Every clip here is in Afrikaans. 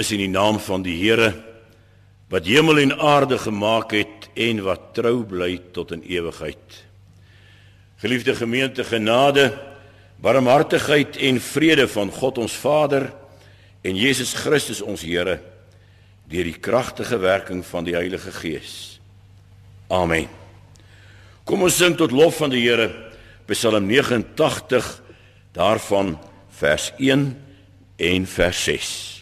Is in die naam van die Here wat hemel en aarde gemaak het en wat trou bly tot in ewigheid. Geliefde gemeente, genade, barmhartigheid en vrede van God ons Vader en Jesus Christus ons Here deur die kragtige werking van die Heilige Gees. Amen. Kom ons sing tot lof van die Here Psalm 89 daarvan vers 1 en vers 6.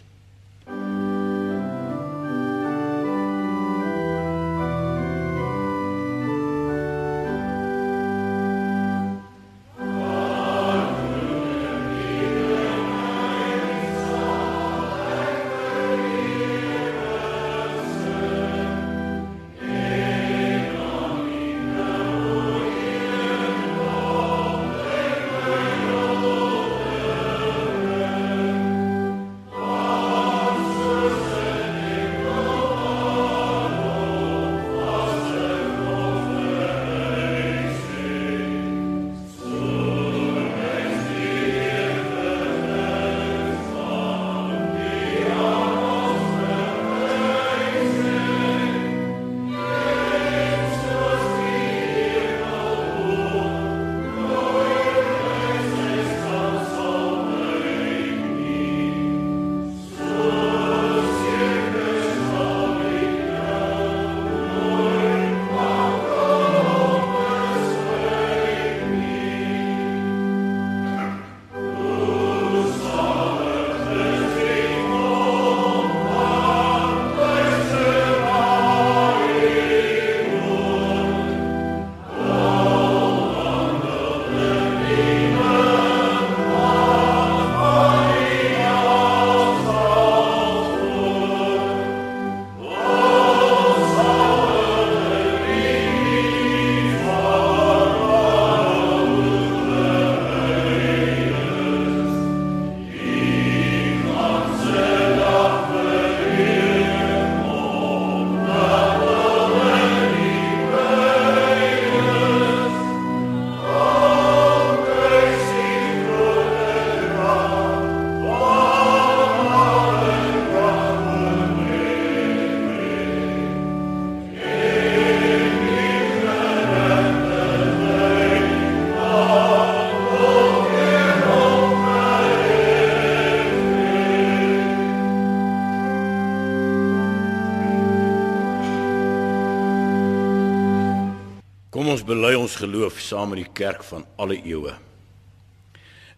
Bely ons geloof saam met die kerk van alle eeue.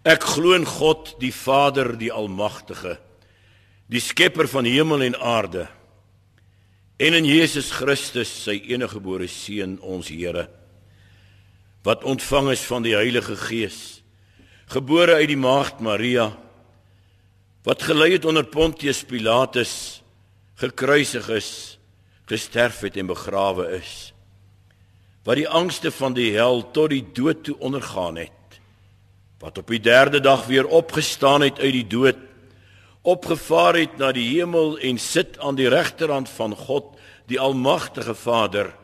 Ek glo in God, die Vader, die Almagtige, die skepper van hemel en aarde, en in Jesus Christus, sy eniggebore seun, ons Here, wat ontvang is van die Heilige Gees, gebore uit die maagd Maria, wat gelei het onder Pontius Pilatus, gekruisig is, gesterf het en begrawe is wat die angste van die hel tot die dood toe ondergaan het wat op die derde dag weer opgestaan het uit die dood opgevaar het na die hemel en sit aan die regterhand van God die almagtige Vader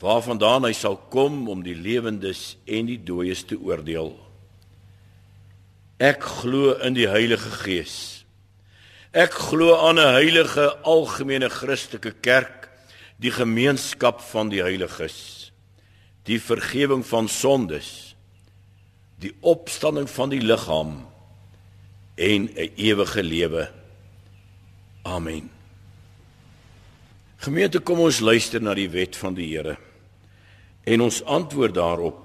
waarvandaan hy sal kom om die lewendes en die dooies te oordeel. Ek glo in die Heilige Gees. Ek glo aan 'n heilige algemene Christelike kerk die gemeenskap van die heiliges die vergifnis van sondes, die opstanding van die liggaam en 'n ewige lewe. Amen. Gemeente, kom ons luister na die wet van die Here en ons antwoord daarop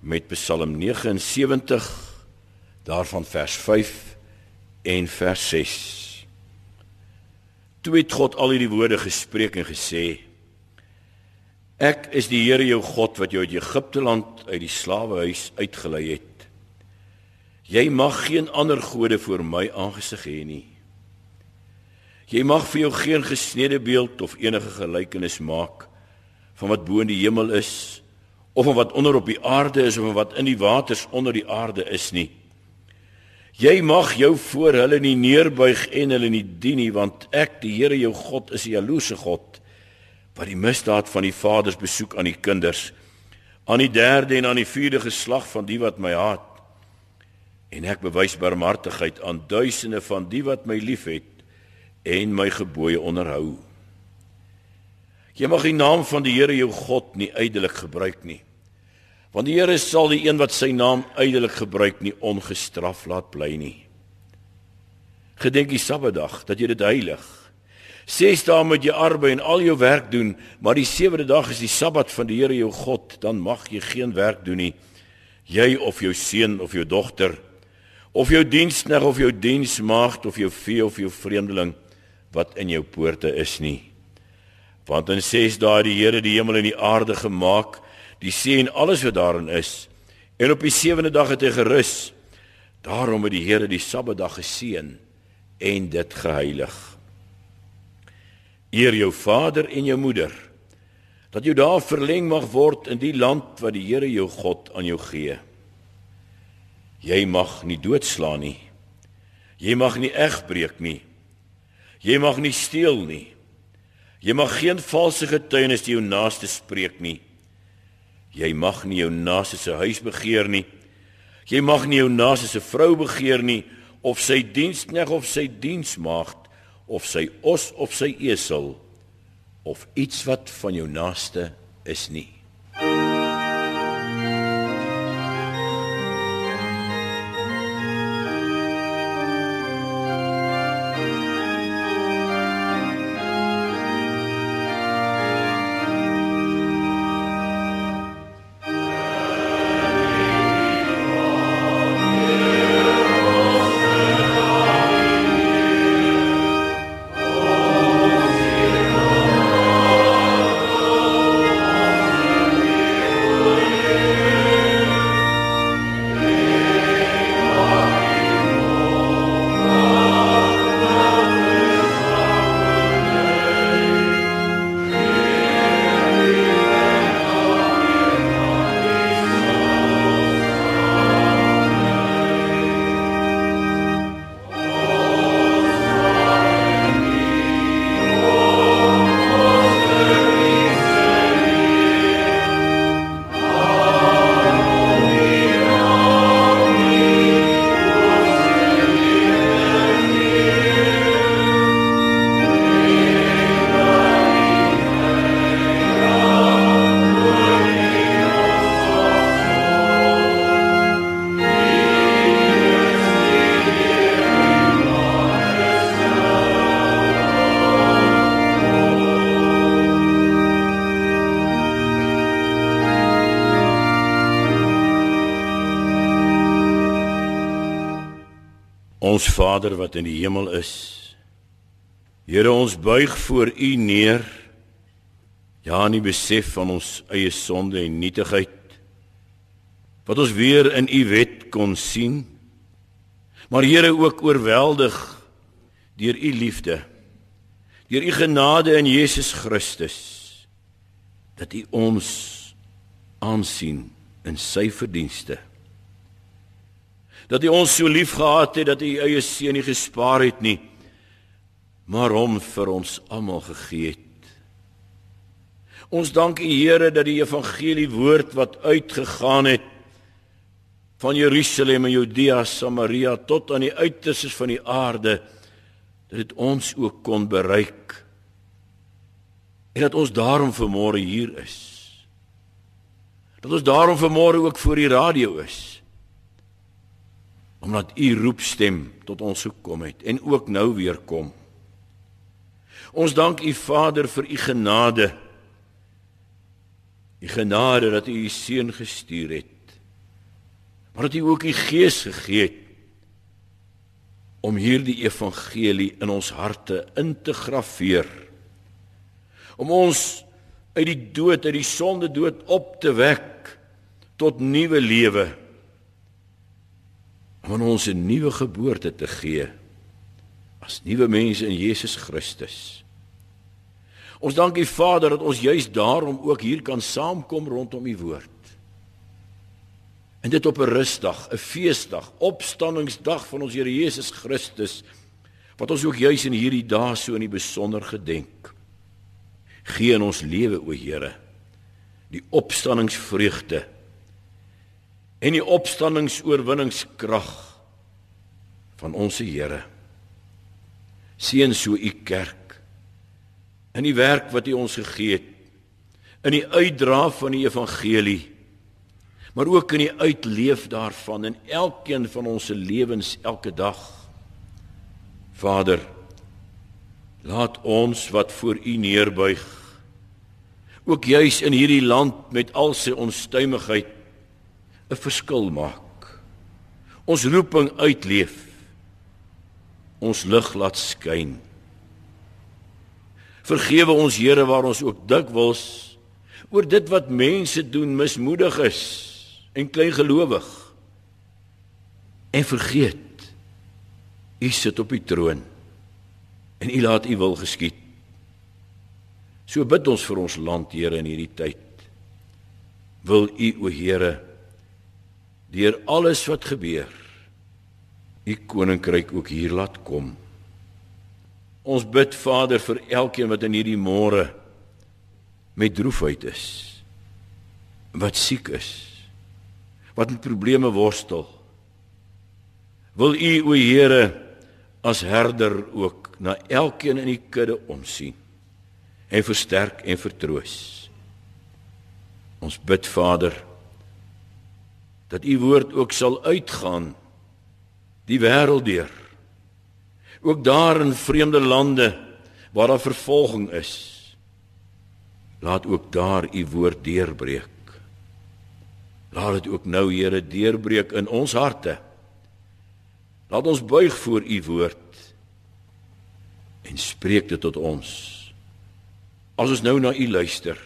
met Psalm 79 daarvan vers 5 en vers 6. Toe het God al hierdie woorde gespreek en gesê: Ek is die Here jou God wat jou uit Egipte land uit die slawehuis uitgelei het. Jy mag geen ander gode voor my aangesig hê nie. Jy mag vir jou geen gesnede beeld of enige gelykenis maak van wat bo in die hemel is of van wat onder op die aarde is of van wat in die waters onder die aarde is nie. Jy mag jou voor hulle nie neerbuig en hulle nie dien nie want ek die Here jou God is 'n jaloerse God wat die misdaad van die vaders besoek aan die kinders aan die derde en aan die vierde geslag van die wat my haat En ek bewys barmhartigheid aan duisende van die wat my liefhet en my gebooie onderhou. Jy mag die naam van die Here jou God nie ydelik gebruik nie. Want die Here sal die een wat sy naam ydelik gebruik nie ongestraf laat bly nie. Gedenk die Sabbatdag dat jy dit heilig. Ses dae moet jy arbei en al jou werk doen, maar die sewende dag is die Sabbat van die Here jou God, dan mag jy geen werk doen nie. Jy of jou seun of jou dogter of jou diensknegt of jou diensmaagd of jou vee of jou vreemdeling wat in jou poorte is nie. Want in 6 dae het die Here die hemel en die aarde gemaak, die see en alles wat daarin is. En op die sewende dag het hy gerus. Daarom het die Here die Sabbatdag geseën en dit geheilig. Eer jou vader en jou moeder dat jou dae verleng mag word in die land wat die Here jou God aan jou gee. Jy mag nie doodslaan nie. Jy mag nie egbreek nie. Jy mag nie steel nie. Jy mag geen valse getuienis teen jou naaste spreek nie. Jy mag nie jou naaste se huis begeer nie. Jy mag nie jou naaste se vrou begeer nie of sy diensknegt of sy diensmaagd of sy os of sy esel of iets wat van jou naaste is nie. Ons Vader wat in die hemel is. Here ons buig voor U neer. Ja, in die besef van ons eie sonde en nietigheid wat ons weer in U wet kon sien. Maar Here ook oorweldig deur U liefde. Deur U genade in Jesus Christus dat U ons aansien in sy verdienste dat hy ons so lief gehad het dat hy eie seun nie gespaar het nie maar hom vir ons almal gegee het. Ons dank U Here dat die evangelie woord wat uitgegaan het van Jerusalem en Judea, Samaria tot aan die uiterstes van die aarde dat dit ons ook kon bereik. En dat ons daarom vanmôre hier is. Dat ons daarom vanmôre ook voor die radio is omdat u roepstem tot ons gekom het en ook nou weer kom. Ons dank u Vader vir u genade. U genade dat u u seun gestuur het. Maar dat u ook u gees gegee het om hierdie evangelie in ons harte in te grafeer. Om ons uit die dood, uit die sonde dood op te wek tot nuwe lewe om ons 'n nuwe geboorte te gee as nuwe mense in Jesus Christus. Ons dank U Vader dat ons juis daarom ook hier kan saamkom rondom U woord. En dit op 'n rusdag, 'n feesdag, opstanningsdag van ons Here Jesus Christus wat ons ook juis in hierdie dae so in die besonder gedenk. Gee in ons lewe o Here die opstanningsvreugde en die opstandingsoorwinningskrag van ons Here. Seën so u kerk in die werk wat u ons gegee het in die uitdra van die evangelie maar ook in die uitleef daarvan in elkeen van ons se lewens elke dag. Vader, laat ons wat voor U neerbuig ook juis in hierdie land met al sy onstuimigheid 'n verskil maak. Ons roeping uitleef. Ons lig laat skyn. Vergewe ons Here waar ons ook dikwels oor dit wat mense doen mismoedig is en kleingelowig. En vergeet U sit op die troon en U laat U wil geskied. So bid ons vir ons land, Here, in hierdie tyd. Wil U, o Here, deur alles wat gebeur, U koninkryk ook hier laat kom. Ons bid Vader vir elkeen wat in hierdie môre met droefheid is, wat siek is, wat met probleme worstel. Wil U o Here as herder ook na elkeen in die kudde omsien en versterk en vertroos. Ons bid Vader dat U woord ook sal uitgaan die wêreld deur. Ook daar in vreemde lande waar daar vervolging is. Laat ook daar U woord deurbreek. Laat dit ook nou Here deurbreek in ons harte. Laat ons buig voor u woord en spreek dit tot ons. As ons nou na u luister,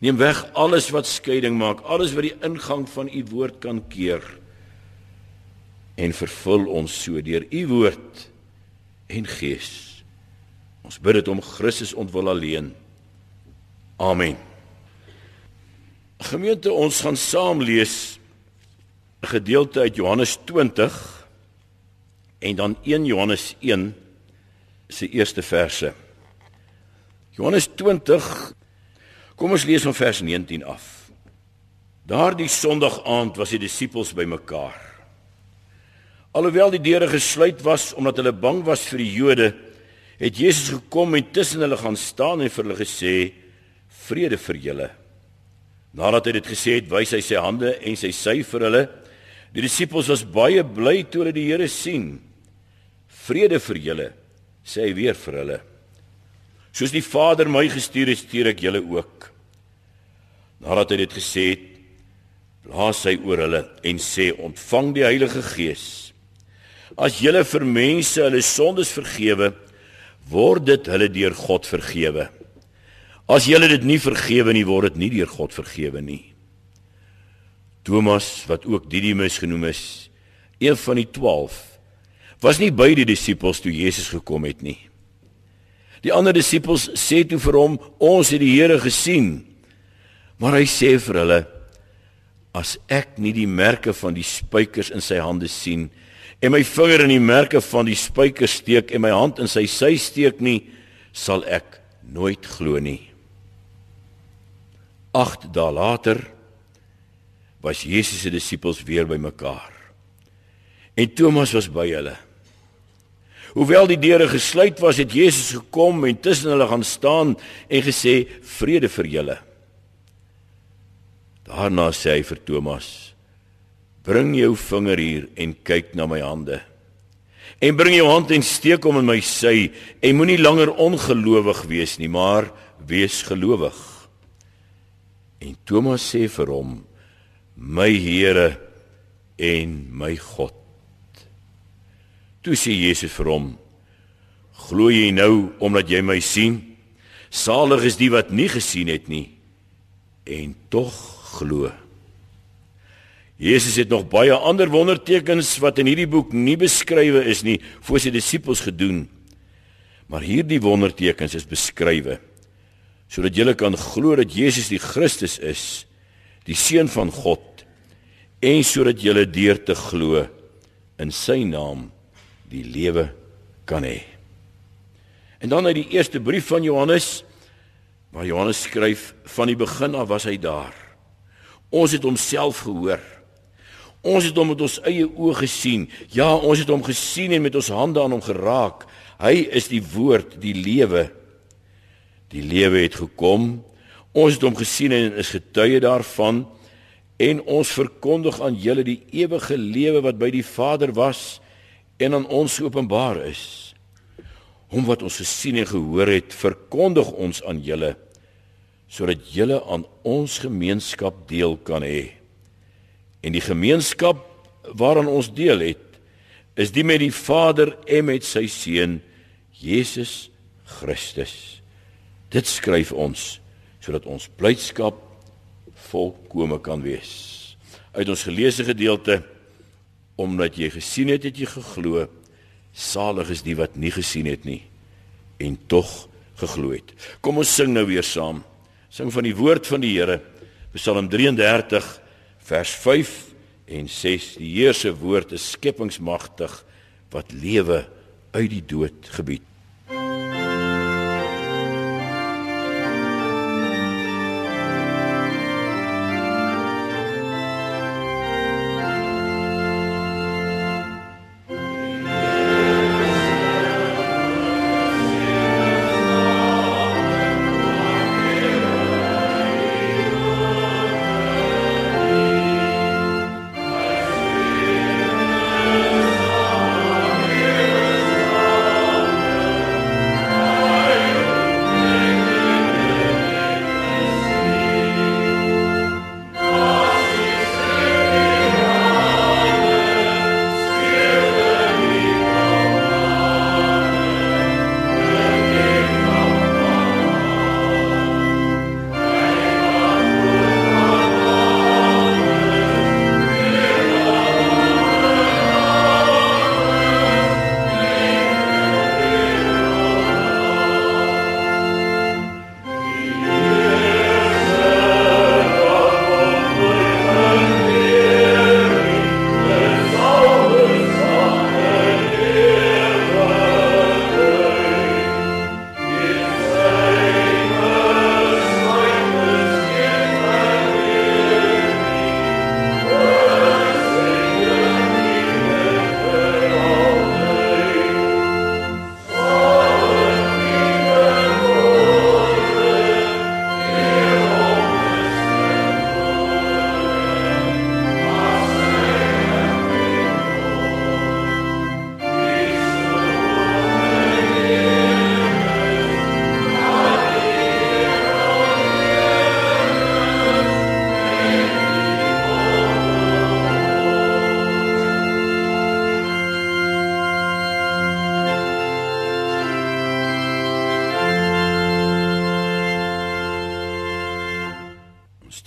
neem weg alles wat skeiding maak, alles wat die ingang van u woord kan keer en vervul ons so deur u woord en gees. Ons bid dit om Christus ontwil alleen. Amen. Gemeente, ons gaan saam lees 'n gedeelte uit Johannes 20 en dan 1 Johannes 1 se eerste verse. Johannes 20 Kom ons lees van vers 19 af. Daardie Sondag aand was die disippels bymekaar. Alhoewel die deure gesluit was omdat hulle bang was vir die Jode, het Jesus gekom en tussen hulle gaan staan en vir hulle gesê: "Vrede vir julle." Nadat hy dit gesê het, wys hy sy hande en sy sy vir hulle. Die disippels was baie bly toe hulle die Here sien. Vrede vir julle, sê hy weer vir hulle. Soos die Vader my gestuur het, stuur ek julle ook. Nadat hy dit gesê het, blaas hy oor hulle en sê: "Ontvang die Heilige Gees. As julle vir mense hulle sondes vergewe, word dit hulle deur God vergewe." As jy dit nie vergewe nie, word dit nie deur God vergewe nie. Thomas, wat ook Didimus genoem is, een van die 12, was nie by die disippels toe Jesus gekom het nie. Die ander disippels sê toe vir hom: "Ons het die Here gesien." Maar hy sê vir hulle: "As ek nie die merke van die spykers in sy hande sien en my vinger in die merke van die spykers steek en my hand in sy sy steek nie, sal ek nooit glo nie." 8 dae later was Jesus se disippels weer bymekaar. En Thomas was by hulle. Hoewel die deure gesluit was, het Jesus gekom en tussen hulle gaan staan en gesê: "Vrede vir julle." Daarna sê hy vir Thomas: "Bring jou vinger hier en kyk na my hande. En bring jou hand en steek hom in my sy en moenie langer ongelowig wees nie, maar wees gelowig." En Thomas sê vir hom: "My Here en my God." Toe sê Jesus vir hom: "Glo jy nou omdat jy my sien? Salig is die wat nie gesien het nie en tog glo." Jesus het nog baie ander wondertekens wat in hierdie boek nie beskrywe is nie, voor sy disippels gedoen. Maar hierdie wondertekens is beskrywe sodat julle kan glo dat Jesus die Christus is, die seun van God, en sodat julle deur te glo in sy naam die lewe kan hê. En dan uit die eerste brief van Johannes waar Johannes skryf van die begin af was hy daar. Ons het homself gehoor. Ons het hom met ons eie oë gesien. Ja, ons het hom gesien en met ons hande aan hom geraak. Hy is die woord, die lewe. Die lewe het gekom. Ons het hom gesien en is getuie daarvan en ons verkondig aan julle die ewige lewe wat by die Vader was en aan ons geopenbaar is. Hom wat ons gesien en gehoor het, verkondig ons aan julle sodat julle aan ons gemeenskap deel kan hê. En die gemeenskap waaraan ons deel het, is die met die Vader en met sy seun Jesus Christus. Dit skryf ons sodat ons blydskap volkome kan wees. Uit ons geleesde gedeelte omdat jy gesien het, het jy geglo. Salig is die wat nie gesien het nie en tog geglo het. Kom ons sing nou weer saam. Sing van die woord van die Here. Psalm 33 vers 5 en 6. Die Here se woord is skepingsmagtig wat lewe uit die dood gebied.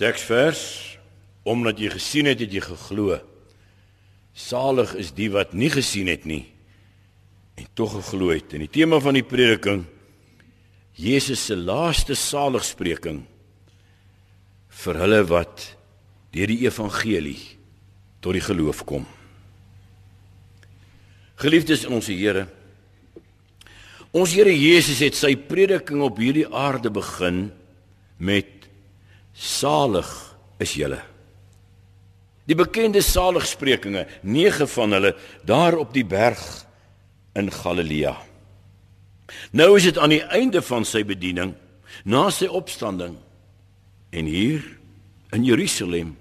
Teksvers omdat jy gesien het het jy geglo. Salig is die wat nie gesien het nie en tog geglo het. En die tema van die prediking Jesus se laaste saligspreking vir hulle wat deur die evangelie tot die geloof kom. Geliefdes in ons Here Ons Here Jesus het sy prediking op hierdie aarde begin met Salig is julle. Die bekende saligsprekinge, 9 van hulle daar op die berg in Galilea. Nou is dit aan die einde van sy bediening, na sy opstanding en hier in Jerusalem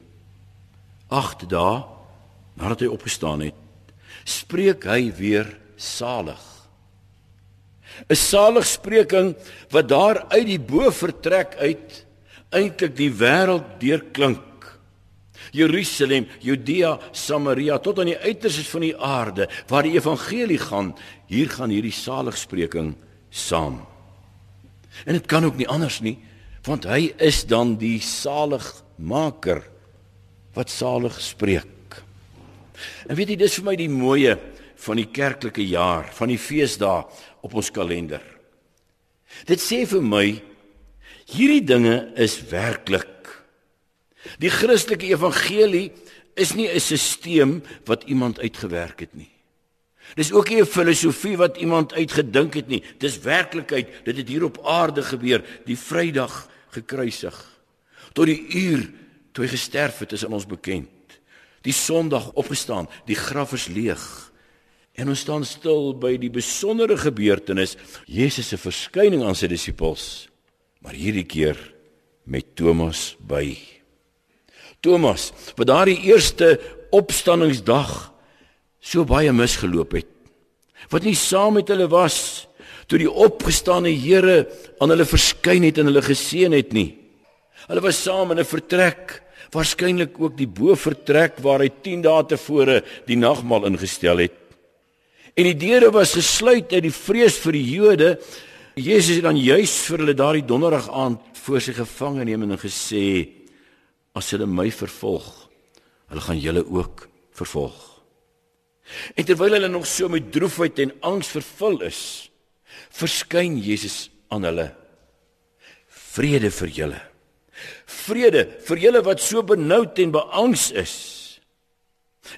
8 dae nadat hy opgestaan het, spreek hy weer salig. 'n Saligspreking wat daar uit die bo vertrek uit eintlik die wêreld deurklink. Jerusalem, Judea, Samaria tot aan die uiterstes van die aarde waar die evangelie gaan, hier gaan hierdie saligspreking saam. En dit kan ook nie anders nie, want hy is dan die saligmaker wat salig spreek. En weet jy, dis vir my die mooie van die kerklike jaar, van die feesdae op ons kalender. Dit sê vir my Hierdie dinge is werklik. Die Christelike evangelie is nie 'n stelsel wat iemand uitgewerk het nie. Dis ook nie 'n filosofie wat iemand uitgedink het nie. Dis werklikheid. Dit het hier op aarde gebeur, die Vrydag gekruisig. Tot die uur toe hy gesterf het, is aan ons bekend. Die Sondag opgestaan, die graf is leeg. En ons staan stil by die besondere gebeurtenis, Jesus se verskyning aan sy disippels, maar hierdie keer met Thomas by. Thomas, wat daardie eerste opstanningsdag so baie misgeloop het, wat nie saam met hulle was toe die opgestane Here aan hulle verskyn het en hulle geseën het nie. Hulle was saam in 'n vertrek, waarskynlik ook die bo-vertrek waar hy 10 dae tevore die nagmaal ingestel het. En die deure was gesluit uit die vrees vir die Jode. Jesus het dan juis vir hulle daardie donderdag aand voor sy gevange neem en gesê: "As hulle my vervolg, hulle gaan julle ook vervolg." En terwyl hulle nog so met droefheid en angs vervul is, verskyn Jesus aan hulle. Vrede vir julle. Vrede vir julle wat so benoud en beangs is.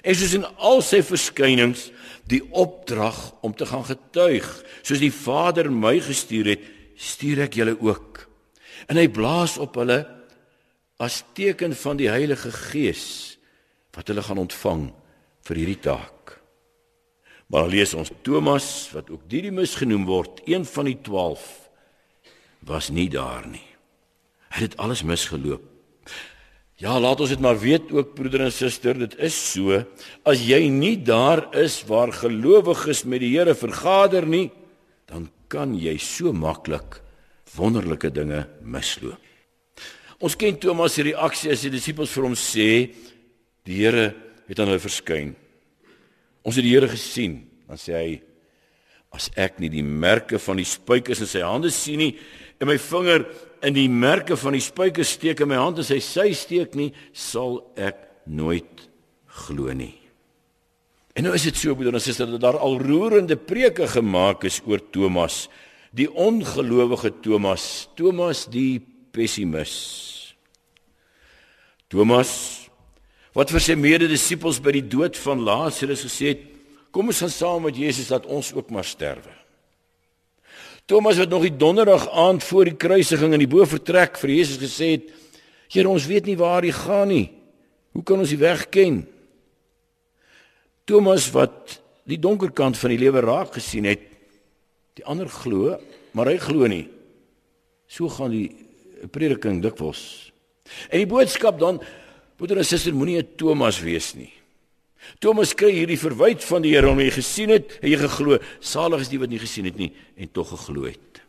En soos in al sy verskynings die opdrag om te gaan getuig, soos die Vader my gestuur het, stuur ek julle ook. En hy blaas op hulle as teken van die Heilige Gees wat hulle gaan ontvang vir hierdie taak. Maar lees ons Thomas wat ook Didymus genoem word, een van die 12 was nie daar nie. Hy het alles misgeloop. Ja, laat ons dit maar weet ook broeder en suster, dit is so. As jy nie daar is waar gelowiges met die Here vergader nie, dan kan jy so maklik wonderlike dinge misloop. Ons ken Thomas se reaksie as die disippels vir hom sê die Here het aan hulle verskyn. Ons het die Here gesien. Dan sê hy as ek nie die merke van die spykers in sy hande sien nie en my vinger in die merke van die spykers steek in my hand en sy sy steek nie, sal ek nooit glo nie. En nou is dit so broeder en suster dat daar al roerende preke gemaak is oor Thomas, die ongelowige Thomas, Thomas die pessimis. Thomas wat vir sy mede-disippels by die dood van Lazarus gesê het, kom ons gaan saam met Jesus dat ons ook maar sterwe. Thomas wat nog die donderdag aand voor die kruisiging in die bo-vertrek vir Jesus gesê het: "Here, ons weet nie waar hy gaan nie. Hoe kan ons die weg ken?" Thomas wat die donker kant van die lewe raak gesien het, die ander glo, maar hy glo nie. So gaan die prediking dikwels. En die boodskap dan Broeder en suster, moenie 'n Thomas wees nie. Thomas kry hierdie verwyte van die Here om hy gesien het, hy geglo. Salig is die wat nie gesien het nie en tog geglo het.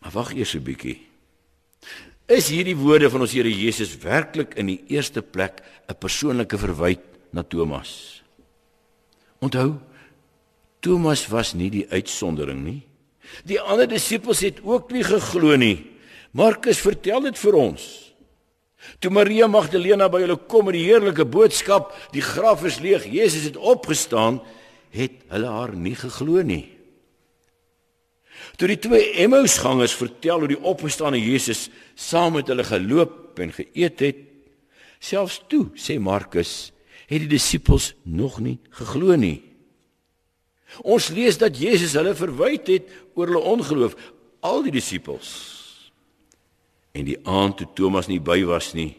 Maar wag eers 'n bietjie. Is hierdie woorde van ons Here Jesus werklik in die eerste plek 'n persoonlike verwyte na Thomas? Onthou, Thomas was nie die uitsondering nie. Die ander disippels het ook nie geglo nie. Markus vertel dit vir ons. Toe Maria Magdalena by hulle kom met die heerlike boodskap, die graf is leeg, Jesus het opgestaan, het hulle haar nie geglo nie. Toe die twee Emmausgangers vertel hoe die opgestane Jesus saam met hulle geloop en geëet het, selfs toe, sê Markus, het die disippels nog nie geglo nie. Ons lees dat Jesus hulle verwyd het oor hulle ongeloof, al die disippels En die aand toe Thomas nie by was nie,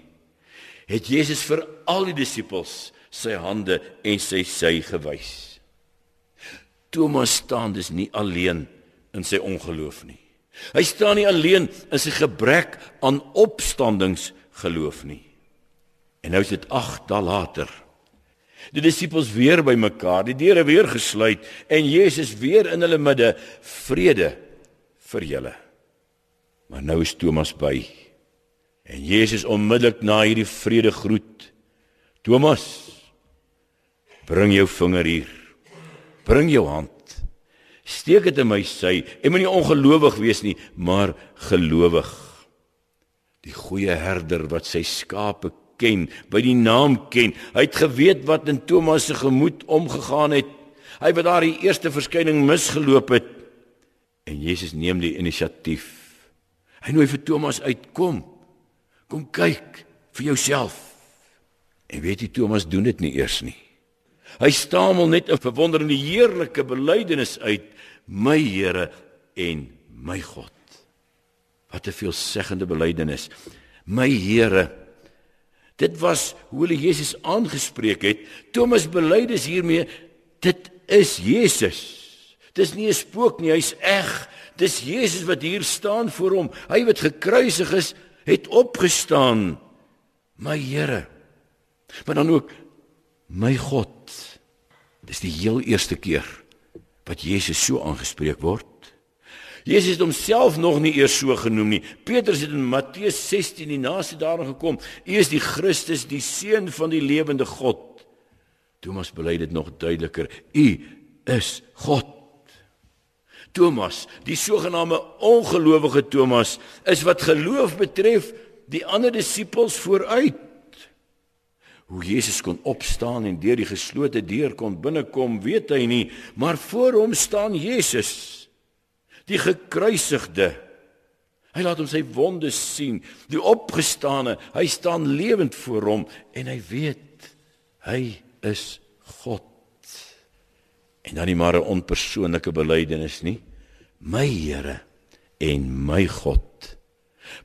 het Jesus vir al die disippels sy hande en sy sy gewys. Thomas staan dus nie alleen in sy ongeloof nie. Hy staan nie alleen in sy gebrek aan opstandingsgeloof nie. En nou is dit 8 dae later. Die disippels weer bymekaar, die deure weer gesluit en Jesus weer in hulle midde, vrede vir julle. Maar nou is Thomas by. En Jesus onmiddellik na hierdie vrede groet. Thomas, bring jou vinger hier. Bring jou hand. Steek dit in my sy. En moenie ongelowig wees nie, maar gelowig. Die goeie herder wat sy skape ken, by die naam ken. Hy het geweet wat in Thomas se gemoed omgegaan het. Hy wat daar die eerste verskyning misgeloop het. En Jesus neem die inisiatief Hy nooi vir Thomas uitkom. Kom kyk vir jouself. En weet jy Thomas doen dit nie eers nie. Hy stamel net 'n verwonderende heerlike belydenis uit: "My Here en my God." Wat 'n veelzeggende belydenis. My Here. Dit was hoe hulle Jesus aangespreek het. Thomas bely dus hiermee dit is Jesus. Dis nie 'n spook nie, hy's eg. Dis Jesus wat hier staan voor hom. Hy wat gekruisig is, het opgestaan. My Here. Maar dan ook my God. Dis die heel eerste keer wat Jesus so aangespreek word. Jesus het homself nog nie eers so genoem nie. Petrus het in Matteus 16 die naaste daarin gekom. U is die Christus, die seun van die lewende God. Thomas bely dit nog duideliker. U is God. Thomas, die sogenaamde ongelowige Thomas, is wat geloof betref die ander disippels vooruit. Hoe Jesus kon opstaan en deur die geslote deur kon binnekom, weet hy nie, maar voor hom staan Jesus die gekruisigde. Hy laat hom sy wonde sien, die opgestane. Hy staan lewend voor hom en hy weet hy is God. En dan nie maar 'n onpersoonlike belydenis nie. My Here en my God.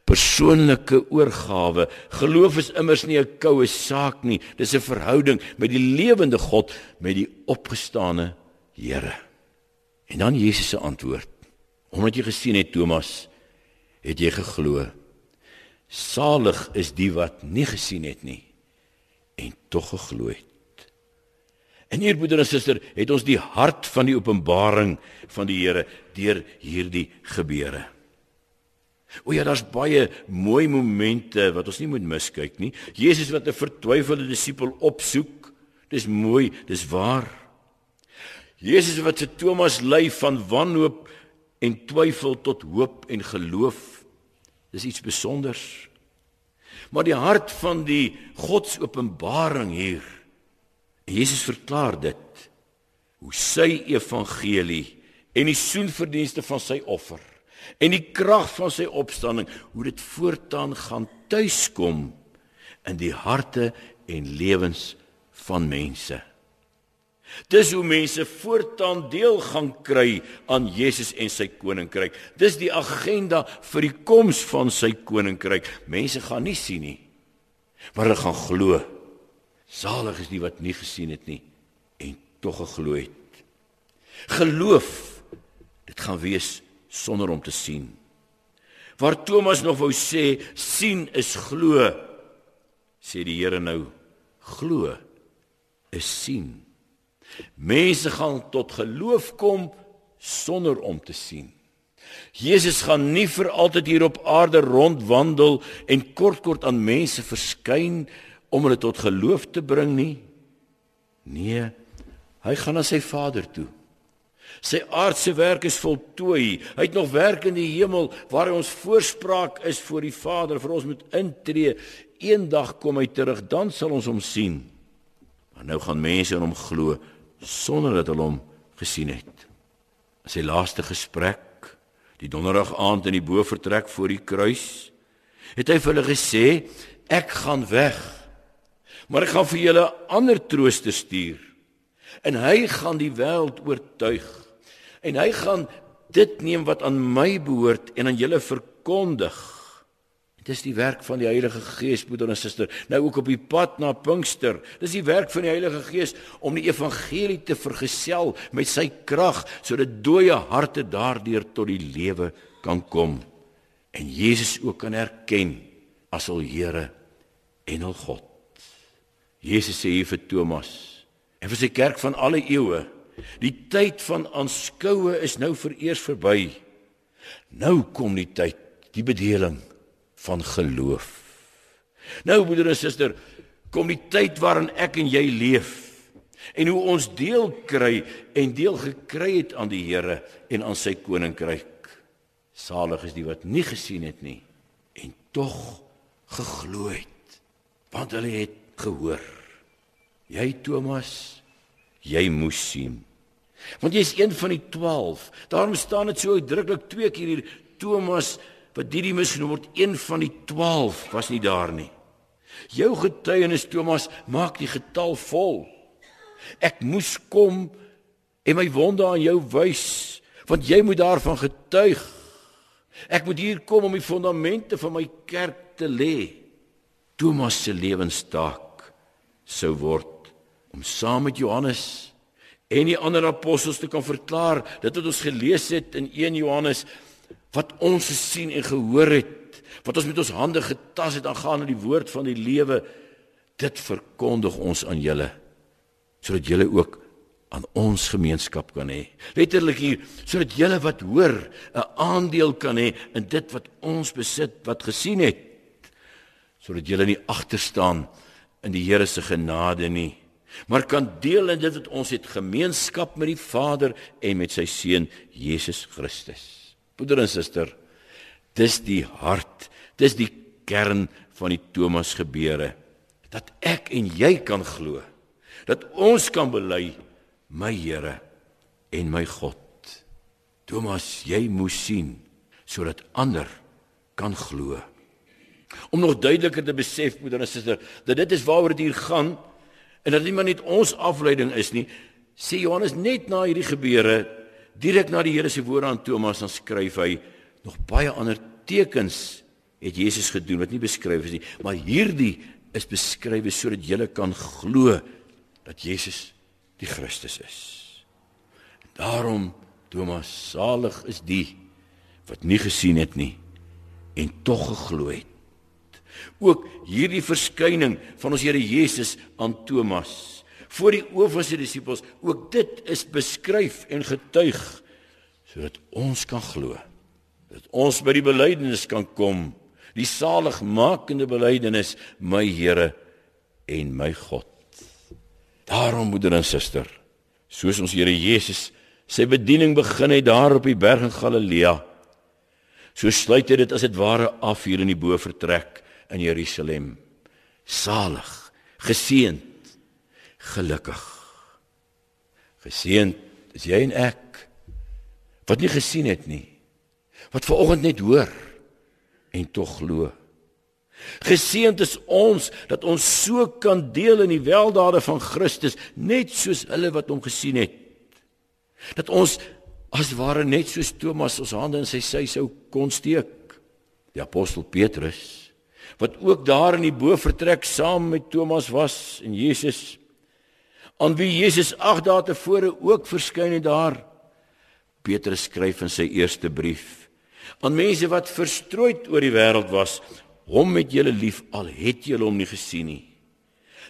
Persoonlike oorgawe. Geloof is immers nie 'n koue saak nie. Dis 'n verhouding met die lewende God, met die opgestane Here. En dan Jesus se antwoord. Omdat jy gesien het Thomas, het jy geglo. Salig is die wat nie gesien het nie en tog geglo het. En hier broeder en suster, het ons die hart van die openbaring van die Here deur hierdie gebeure. O ja, daar's baie mooi momente wat ons nie moet miskyk nie. Jesus wat 'n vertwyfelde disipel opsoek. Dis mooi, dis waar. Jesus wat se Thomas lei van wanhoop en twyfel tot hoop en geloof. Dis iets spesonders. Maar die hart van die Godsopenbaring hier. Jesus verklaar dit hoe sy evangelie en die soenverdienste van sy offer en die krag van sy opstanding hoe dit voortaan gaan tuiskom in die harte en lewens van mense. Dis hoe mense voortaan deel gaan kry aan Jesus en sy koninkryk. Dis die agenda vir die koms van sy koninkryk. Mense gaan nie sien nie, maar hulle gaan glo. Salig is die wat nie gesien het nie en tog geglo het. Geloof, dit gaan wees sonder om te sien. Waar Thomas nog wou sê sien is glo, sê die Here nou glo is sien. Mense gaan tot geloof kom sonder om te sien. Jesus gaan nie vir altyd hier op aarde rondwandel en kort kort aan mense verskyn om hulle tot geloof te bring nie. Nee, hy gaan na sy Vader toe. Sy aardse werk is voltooi. Hy het nog werk in die hemel waar hy ons voorspraak is voor die Vader vir ons moet intree. Eendag kom hy terug, dan sal ons hom sien. Maar nou gaan mense in hom glo sonder dat hulle hom gesien het. Sy laaste gesprek, die donderdag aand in die bofortrek voor die kruis, het hy vir hulle gesê, ek gaan weg. Maar ek gaan vir julle ander trooster stuur. En hy gaan die wêreld oortuig. En hy gaan dit neem wat aan my behoort en aan julle verkondig. Dis die werk van die Heilige Gees, broeder en suster. Nou ook op die pad na Pinkster. Dis die werk van die Heilige Gees om die evangelie te vergesel met sy krag sodat dooie harte daardeur tot die lewe kan kom en Jesus ook kan erken as al Here en al God. Jesus sê hier vir Thomas en vir sy kerk van alle eeue, die tyd van aanskoue is nou vereers verby. Nou kom die tyd, die bedeling van geloof. Nou broeder en suster, kom die tyd waarin ek en jy leef en hoe ons deel kry en deel gekry het aan die Here en aan sy koninkryk. Salig is die wat nie gesien het nie en tog geglo het want hulle het gehoor. Jy Thomas, jy moes sien. Want jy is een van die 12. Daarom staan dit so uitdruklik twee keer hier Thomas wat Didimus genoem word een van die 12 was nie daar nie. Jou getuienis Thomas maak die getal vol. Ek moes kom en my wonde aan jou wys want jy moet daarvan getuig. Ek moet hier kom om die fondamente van my kerk te lê. Thomas se lewenstaak sou word om saam met Johannes en die ander apostels te kan verklaar dit wat ons gelees het in 1 Johannes wat ons gesien en gehoor het wat ons met ons hande getas het aangaande die woord van die lewe dit verkondig ons aan julle sodat julle ook aan ons gemeenskap kan hê. Letterlik hier sodat julle wat hoor 'n aandeel kan hê in dit wat ons besit, wat gesien het. Sodat julle nie agter staan in die Here se genade nie, maar kan deel in dit wat ons het gemeenskap met die Vader en met sy seun Jesus Christus. Broeder en suster, dis die hart, dis die kern van die Thomas gebeure dat ek en jy kan glo dat ons kan bely my Here en my God. Thomas, jy moes sien sodat ander kan glo. Om nog duideliker te besef, broeder en suster, dat dit is waaroor dit hier gaan en dat nie maar net ons afleiding is nie, sê Johannes net na hierdie gebeure, direk na die Here se woorde aan Thomas dan skryf hy nog baie ander tekens het Jesus gedoen wat nie beskryf is nie, maar hierdie is beskryf sodat jy kan glo dat Jesus die Christus is. Daarom Thomas salig is die wat nie gesien het nie en tog geglo het. Ook hierdie verskyning van ons Here Jesus aan Thomas voor die oë van sy disippels, ook dit is beskryf en getuig sodat ons kan glo. Dat ons by die belydenis kan kom, die saligmakende belydenis, my Here en my God. Daarom moeder en suster, soos ons Here Jesus sy bediening begin het daar op die berg in Galilea, so sluit hy dit as dit ware af hier in die bovertrek in Jerusalem. Salig, geseënd, gelukkig. Geseënd is jy en ek wat nie gesien het nie, wat ver oggend net hoor en tog glo. Geseënd is ons dat ons so kan deel in die weldade van Christus net soos hulle wat hom gesien het. Dat ons as ware net soos Thomas ons hande in sy sy sou kon steek. Die apostel Petrus wat ook daar in die bovertrek saam met Thomas was en Jesus aan wie Jesus 8 dae tevore ook verskyn het daar. Petrus skryf in sy eerste brief aan mense wat verstrooid oor die wêreld was hom met julle lief al het julle hom nie gesien nie.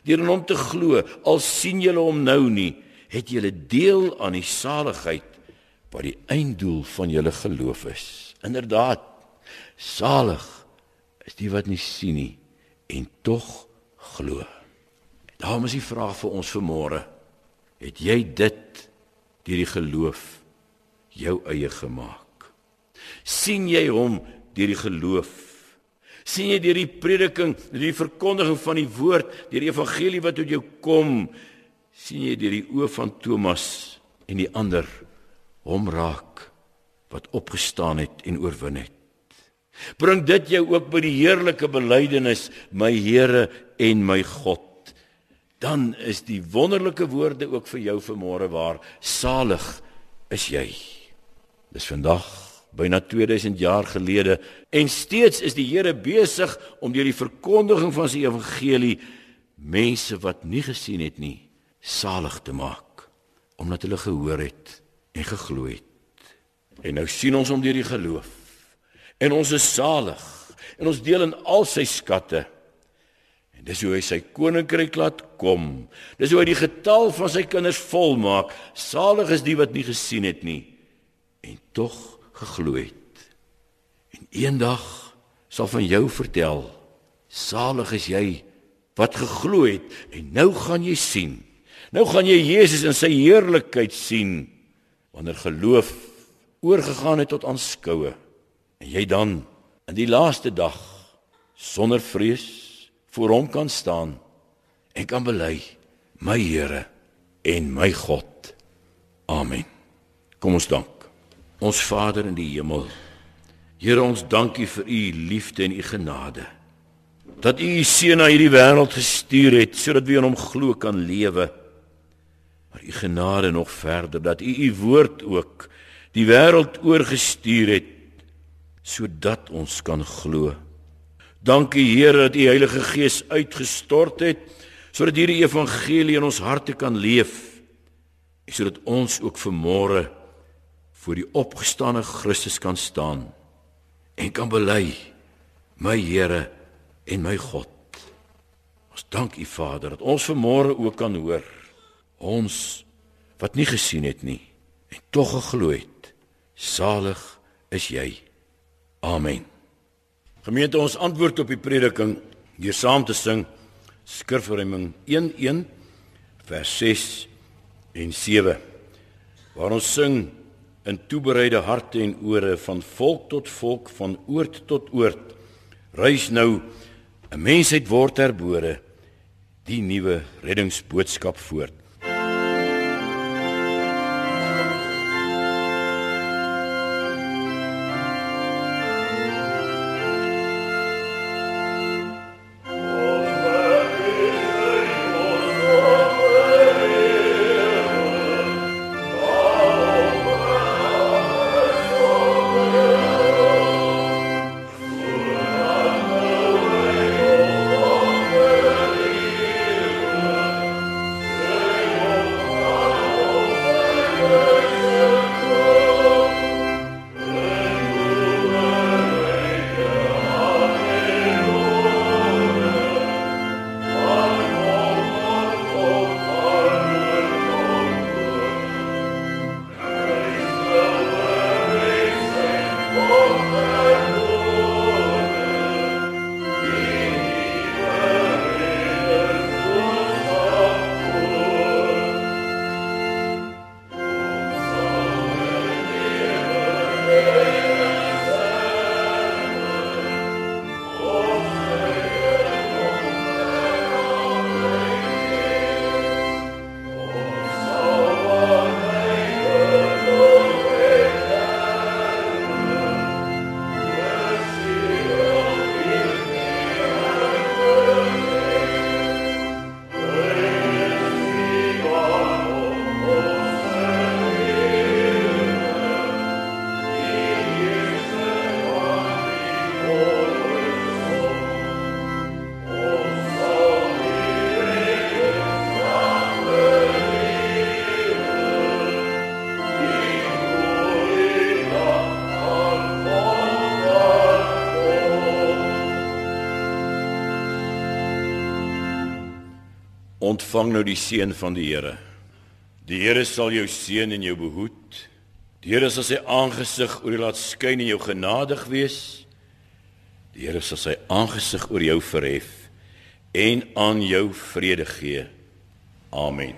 Deur in hom te glo, al sien julle hom nou nie, het julle deel aan die saligheid wat die einddoel van julle geloof is. Inderdaad, salig is die wat nie sien nie en tog glo. Daarom is die vraag vir ons vanmôre: Het jy dit deur die geloof jou eie gemaak? sien jy hom deur die geloof sien jy deur die prediking, deur die verkondiging van die woord, deur die evangelie wat tot jou kom, sien jy deur die oë van Thomas en die ander hom raak wat opgestaan het en oorwin het. Bring dit jou ook by die heerlike belydenis, my Here en my God. Dan is die wonderlike woorde ook vir jou vanmôre waar salig is jy. Dis vandag byna 2000 jaar gelede en steeds is die Here besig om deur die verkondiging van sy evangelie mense wat nie gesien het nie salig te maak omdat hulle gehoor het en geglo het. En nou sien ons hom deur die geloof. En ons is salig en ons deel in al sy skatte. En dis hoe hy sy koninkryk laat kom. Dis hoe hy die getal van sy kinders volmaak. Salig is die wat nie gesien het nie en tog geglo het. En eendag sal van jou vertel, salig is jy wat geglo het en nou gaan jy sien. Nou gaan jy Jesus in sy heerlikheid sien wanneer geloof oorgegaan het tot aanskoue en jy dan in die laaste dag sonder vrees voor hom kan staan en kan bely my Here en my God. Amen. Kom ons dank. Ons Vader in die hemel. Here ons dankie vir u liefde en u genade. Dat u u seun na hierdie wêreld gestuur het sodat we in hom glo kan lewe. Maar u genade nog verder dat u u woord ook die wêreld oorgestuur het sodat ons kan glo. Dankie Here dat U Heilige Gees uitgestort het sodat hierdie evangelie in ons harte kan leef en sodat ons ook vanmôre voor die opgestane Christus kan staan en kan bely my Here en my God. Ons dank U Vader dat ons vanmôre ook kan hoor ons wat nie gesien het nie en tog geglo het. Salig is jy. Amen. Gemeente ons antwoord op die prediking deur saam te sing Skrifverruiming 1:1 vers 6 en 7 waar ons sing in toebereide harte en ore van volk tot volk van oord tot oord reis nou 'n mensheid word herbore die nuwe reddingsboodskap voort ontvang nou die seën van die Here. Die Here sal jou seën en jou behoed. Die Here sal sy aangesig oor jou laat skyn en jou genadig wees. Die Here sal sy aangesig oor jou verhef en aan jou vrede gee. Amen.